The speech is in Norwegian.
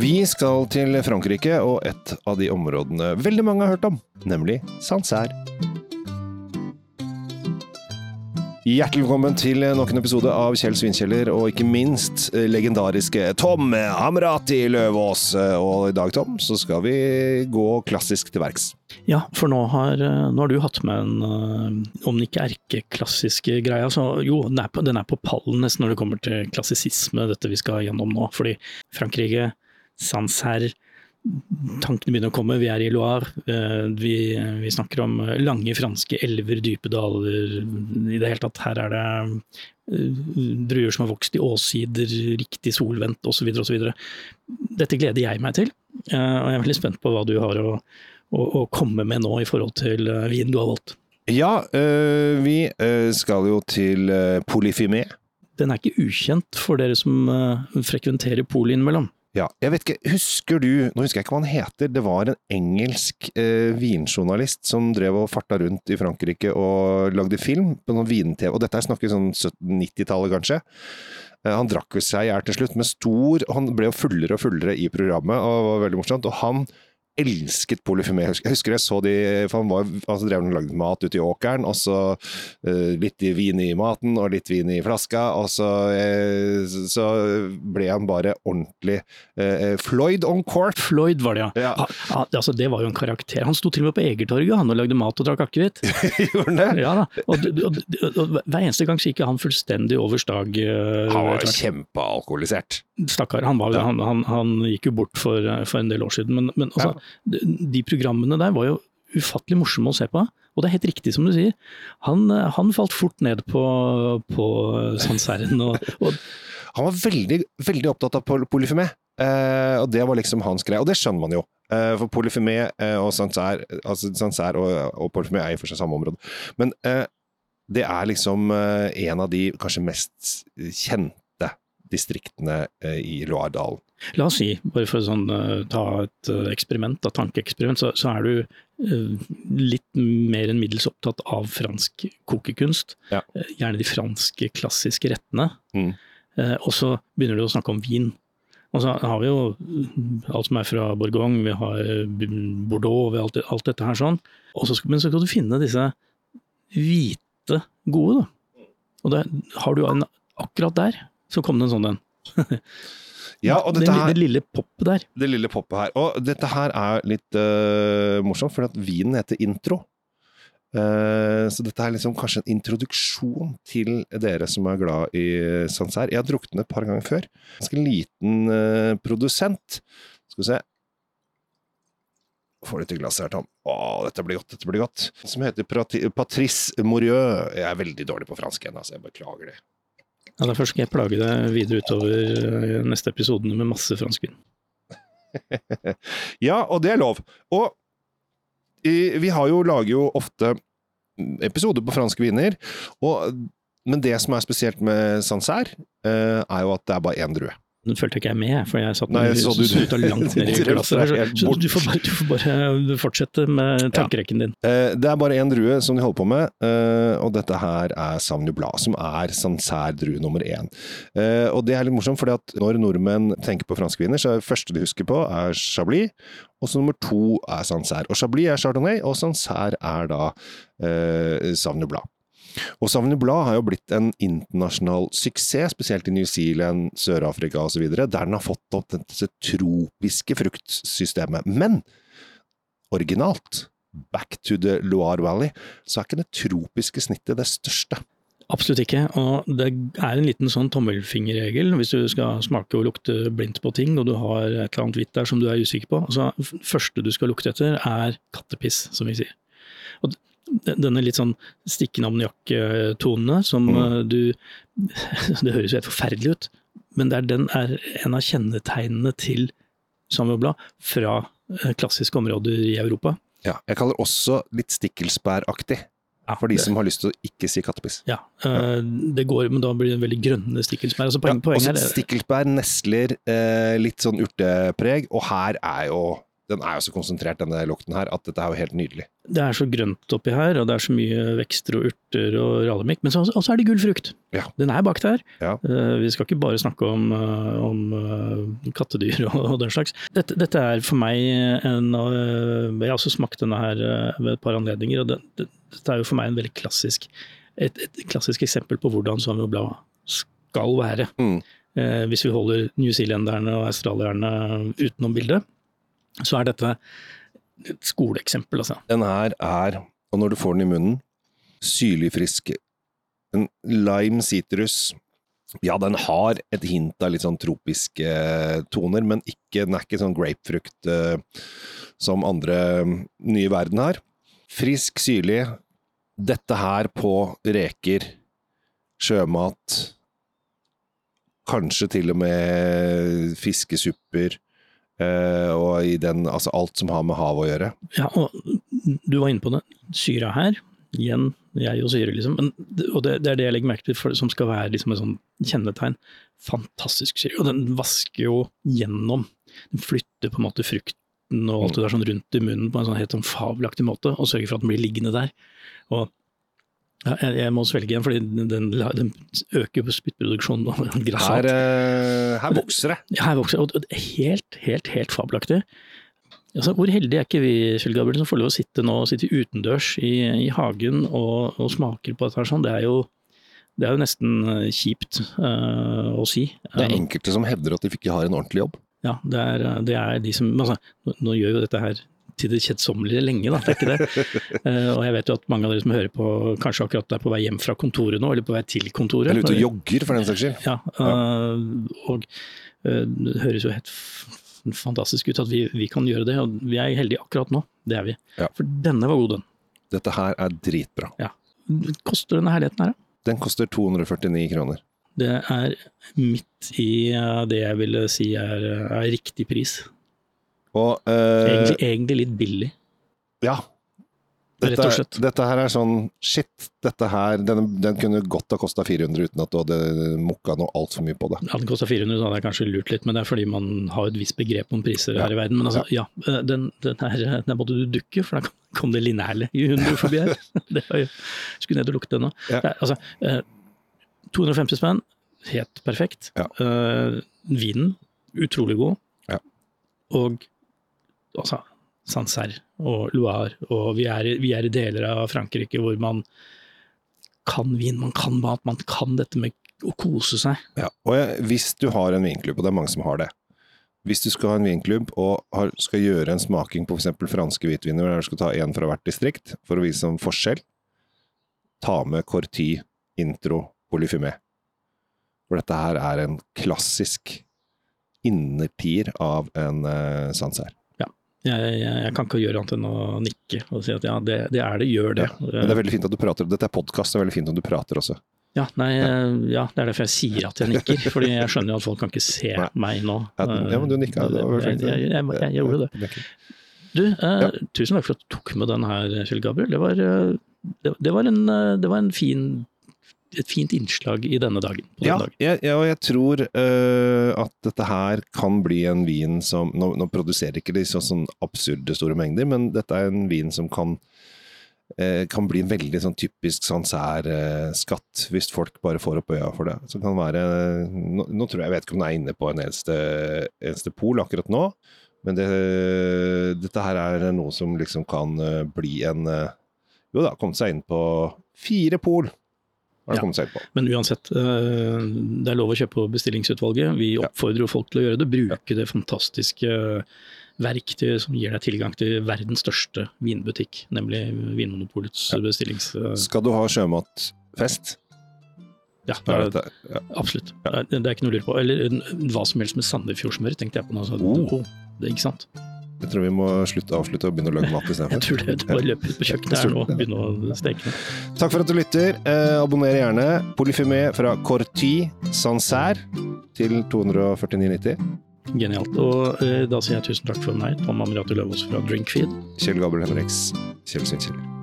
Vi skal til Frankrike og et av de områdene veldig mange har hørt om, nemlig Sancerre. Hjertelig velkommen til nok en episode av Kjell Svinkjeller, og ikke minst eh, legendariske Tom Amrati Løvaas. Og i dag, Tom, så skal vi gå klassisk til verks. Ja, for nå har, eh, nå har du hatt med en, eh, om den ikke erkeklassiske greia, så jo, den er, på, den er på pallen nesten når det kommer til klassisisme, dette vi skal gjennom nå. Fordi Frankrike, Sancerre, tankene begynner å komme. Vi er i Loire. eh, Vi, vi snakker om lange franske elver, dype daler. I det hele tatt, her er det eh, druer som har vokst i åssider, riktig solvendt osv. osv. Dette gleder jeg meg til, eh, og jeg er veldig spent på hva du har å, å, å komme med nå i forhold til vinen du har valgt. Ja, øh, vi skal jo til Polyfimé. Den er ikke ukjent for dere som frekventerer polet innimellom. Ja, jeg vet ikke, husker du, nå husker jeg ikke hva han heter, det var en engelsk eh, vinjournalist som drev og farta rundt i Frankrike og lagde film på noen vin-TV, og dette er snakket sånn 90-tallet kanskje. Eh, han drakk seg i hjel til slutt, med stor, han ble jo fullere og fullere i programmet, og det var veldig morsomt, og han elsket polyfemé. Jeg husker jeg så de, for han var, altså drev og lagde mat ute i åkeren, og så uh, litt vin i maten og litt vin i flaska, og så, uh, så ble han bare ordentlig uh, Floyd on court. Floyd var det, ja. Ja. Ha- ha- altså, det var jo en karakter. Han sto til og med på Egertorget han, og lagde mat og drakk akevitt. Gjorde han det? Ja da. Og, og, og, og hver eneste gang så gikk han fullstendig over stag. Han var jo kjempealkoholisert. Stakkar. Han, var, Ja. han, han, han gikk jo bort for, for en del år siden. Men, men altså, de, programmene der var jo ufattelig morsomme å se på. Og det er helt riktig som du sier. Han, eh, han falt fort ned på, på sanseren. Og, og Han var veldig, veldig opptatt av polyfemé, eh, og det var liksom hans greie. Og det skjønner man jo. Eh, for polyfemé eh, og sansær altså sansær og, og polyfemé er i for seg samme område. Men eh, det er liksom eh, en av de kanskje mest kjente distriktene eh, i Loire-dalen. La oss si, bare for å sånn, eh, ta et eh, eksperiment, et tankeeksperiment, så, så er du litt mer enn middels opptatt av fransk kokekunst. Ja. Gjerne de franske klassiske rettene. Mm. Og så begynner du å snakke om vin. Og så har vi jo alt som er fra Bourgogne, vi har Bordeaux, vi har alt, alt dette her sånn. Og så, skal- men så skal du finne disse hvite gode, da. Og det har du en, akkurat der, så kom det en sånn en. Ja, og det, dette her, det lille poppet der. det lille poppet her. Og dette her er litt uh, morsomt, for at vinen heter Intro. Uh, så dette er liksom kanskje en introduksjon til dere som er glad i Sancerre. Jeg har drukket den et par ganger før. Ganske liten uh, produsent. Skal vi se. Får litt i glasset her, Tom. Å, dette blir godt, dette blir godt. Som heter Patrice Morieux. Jeg er veldig dårlig på fransk igjen, altså. Jeg beklager det. Ja, Derfor skal jeg plage deg videre utover eh, neste episodene med masse franskvin. Ja, og det er lov. Og vi har jo, lager jo ofte episoder på franske viner, og, men det som er spesielt med Sancerre, eh, er jo at det er bare én drue. Den følte ikke jeg med, for jeg satt Nei, jeg så du- langt ned i glasset. Så, du, får bare, du får bare fortsette med tankerekken din. Ja. det er bare én drue som de holder på med, eh, og dette her er Sauvignon Blad, som er Sancerre-drue nummer én. Eh, og det er litt morsomt, fordi at når nordmenn tenker på franske viner, så er det første de husker på, er Chablis, og så nummer to er Sancerre. Og Chablis er Chardonnay, og Sancerre er da eh, Sauvignon Blanc. Og Sauvignon Blad har jo blitt en internasjonal suksess, spesielt i New Zealand, Sør-Afrika osv., der den har fått opp dette tropiske fruktsystemet. Men originalt, back to the Loire Valley, så er ikke det tropiske snittet det største. Absolutt ikke. Og det er en liten sånn tommelfingerregel hvis du skal smake og lukte blindt på ting, og du har et eller annet hvitt der som du er usikker på. Altså, første du skal lukte etter, er kattepiss, som vi sier. Og denne litt sånn stikkende ammoniakk-tonene som Mm. eh, du Det høres jo helt forferdelig ut, men det er, den er en av kjennetegnene til Samuel fra eh, klassiske områder i Europa. Ja, jeg kaller det også litt stikkelsbæraktig, Ja, for de det- som har lyst til å ikke si kattepiss. Ja, eh, det går, men da blir det en veldig grønne stikkelsbær. Altså poen, Ja, også stikkelsbær, nesler, eh, litt sånn urtepreg, og her er jo den er jo så konsentrert, denne lukten her, at dette er jo helt nydelig. Det er så grønt oppi her, og det er så mye vekster og urter og rallemikk. Men så også er det gul frukt. Ja. Den er bakt der. Ja. Eh, vi skal ikke bare snakke om, eh, om eh, kattedyr og, og den slags. Dette, dette er for meg en av Jeg har også smakt denne her ved et par anledninger, og det, det, dette er jo for meg en veldig klassisk et, et klassisk eksempel på hvordan Sauvignon Blanc skal være. Mm. Hvis vi holder newzealenderne og australierne utenom bildet, så er dette et skoleeksempel, altså. Den her er, og når du får den i munnen, syrlig frisk. En lime citrus. Ja, den har et hint av litt sånn tropiske eh, toner, men ikke, den er ikke sånn grapefrukt uh, som andre mm, nye verden har. Frisk, syrlig. Dette her på reker, sjømat, kanskje til og med fiskesupper, og i den, altså alt som har med hav å gjøre. Ja, og du var inne på det. Syra her, igjen jeg og syre, liksom. Men, og det, det er det jeg legger merke til, for, som skal være liksom et sånn kjennetegn. Fantastisk syre. Og den vasker jo gjennom. Den flytter på en måte frukten og alt det der sånn rundt i munnen på en sånn helt sånn fabelaktig måte, og sørger for at den blir liggende der. Og ja, jeg, jeg må svelge igjen, fordi den, den, den øker spyttproduksjonen. Her, grassat. eh, her vokser det. Ja, her vokser det helt, helt, helt fabelaktig. Altså, hvor heldige er ikke vi, Kjell Gabriel, som får lov å sitte nå sitte utendørs i, i hagen og, og smaker på dette her sånn. Det er jo, det er jo nesten eh, kjipt uh, å si. Det er enkelte som hevder at de ikke har en ordentlig jobb. Ja, det er, det er de som altså, nå gjør jo dette her til det kjedsommelige lenge, da, det er ikke det. Eh, og jeg vet jo at mange av dere som hører på, kanskje akkurat er på vei hjem fra kontoret nå, eller på vei til kontoret. Eller ute og jogger, for den saks skyld. Ja, øh, og øh, det høres jo helt fantastisk ut at vi, vi kan gjøre det, og vi er heldige akkurat nå. Det er vi. Ja. For denne var god, den. Dette her er dritbra. Koster denne herligheten her, da? Den koster 249 kroner. Det er midt i det jeg ville si er, er riktig pris. Og uh, Egentlig, egentlig litt billig. Ja. Rett Dette, og slett. dette her er sånn Shit, dette her Den, den kunne godt ha kosta 400 uten at du hadde mokka noe altfor mye på det. Ja, den kosta 400, så hadde jeg kanskje lurt litt, men det er fordi man har et visst begrep om priser Ja. her i verden. Men altså, ja, den, den her den måtte du dukke, for da kom det linerle i hunden forbi her. Det var jo, skulle ned og lukte ennå. Ja. Nei, Altså, eh, 250 spenn, helt perfekt. Ja. Eh, vinen, utrolig god. Ja. Og altså, Sancerre og Loire, og vi er, vi er i deler av Frankrike hvor man kan vin, man kan mat, man kan dette med å kose seg. Ja. Og jeg, hvis du har en vinklubb, og det er mange som har det Hvis du skal ha en vinklubb og har, skal gjøre en smaking på f.eks. franske hvitviner, der du skal ta én fra hvert distrikt for å vise en forskjell, ta med Corti, Intro, Polyfimé. For dette her er en klassisk innertier av en uh, Sancerre. Jeg, jeg, jeg kan ikke gjøre annet enn å nikke og si at ja, det, det er det, gjør det. Men det er veldig fint at du prater. Dette er podkast, det er veldig fint om du prater også. Ja, nei, ja, det er derfor jeg sier at jeg nikker, fordi jeg skjønner jo at folk kan ikke se Nei. meg nå. Ja, ja, men du nikka. Jeg, jeg, jeg, jeg, jeg gjorde det. Du, eh, tusen takk for at du tok med den her, Kjell Gabriel. Det var, eh, det, det var, en, eh, det var en fin, et fint innslag i denne dagen. Ja, dagen. jeg, ja, og jeg tror uh, at dette her kan bli en vin som Nå, nå produserer ikke de så sånn absurde store mengder, men dette er en vin som kan uh, kan bli en veldig sånn typisk Sancerre-skatt, hvis folk bare får opp øya for det. Så kan være nå, nå tror jeg jeg vet ikke om den er inne på en eneste, eneste pol akkurat nå, men det, dette her er noe som liksom kan eh, bli en eh, Jo da, kommet seg inn på fire pol. Ja. Men uansett, eh, det er lov å kjøpe på bestillingsutvalget. Vi oppfordrer jo folk til å gjøre det. Bruke det fantastiske verktøyet som gir deg tilgang til verdens største vinbutikk, nemlig Vinmonopolets Ja. bestillings... eh, Skal du ha sjømatfest, Ja, det er ja. absolutt. Det er det er ikke noe å lure på. Eller hva som helst med Sandefjordsmør, tenkte jeg på nå. Så, Oh. oh, det, ikke sant? Jeg tror vi må slutte, avslutte og begynne å lage mat Jeg tror det. Du bare løper ut på kjøkkenet her nå og begynne å steke det. Takk for at du lytter. Eh, abonner gjerne. Polyfymé fra Corti Sancerre til 249,90. Genialt. Og eh, da sier jeg tusen takk for meg, Tom Amriati Løvaas fra Drinkfeed. Kjell Gabriel Henriks, Kjell Svinkjeller.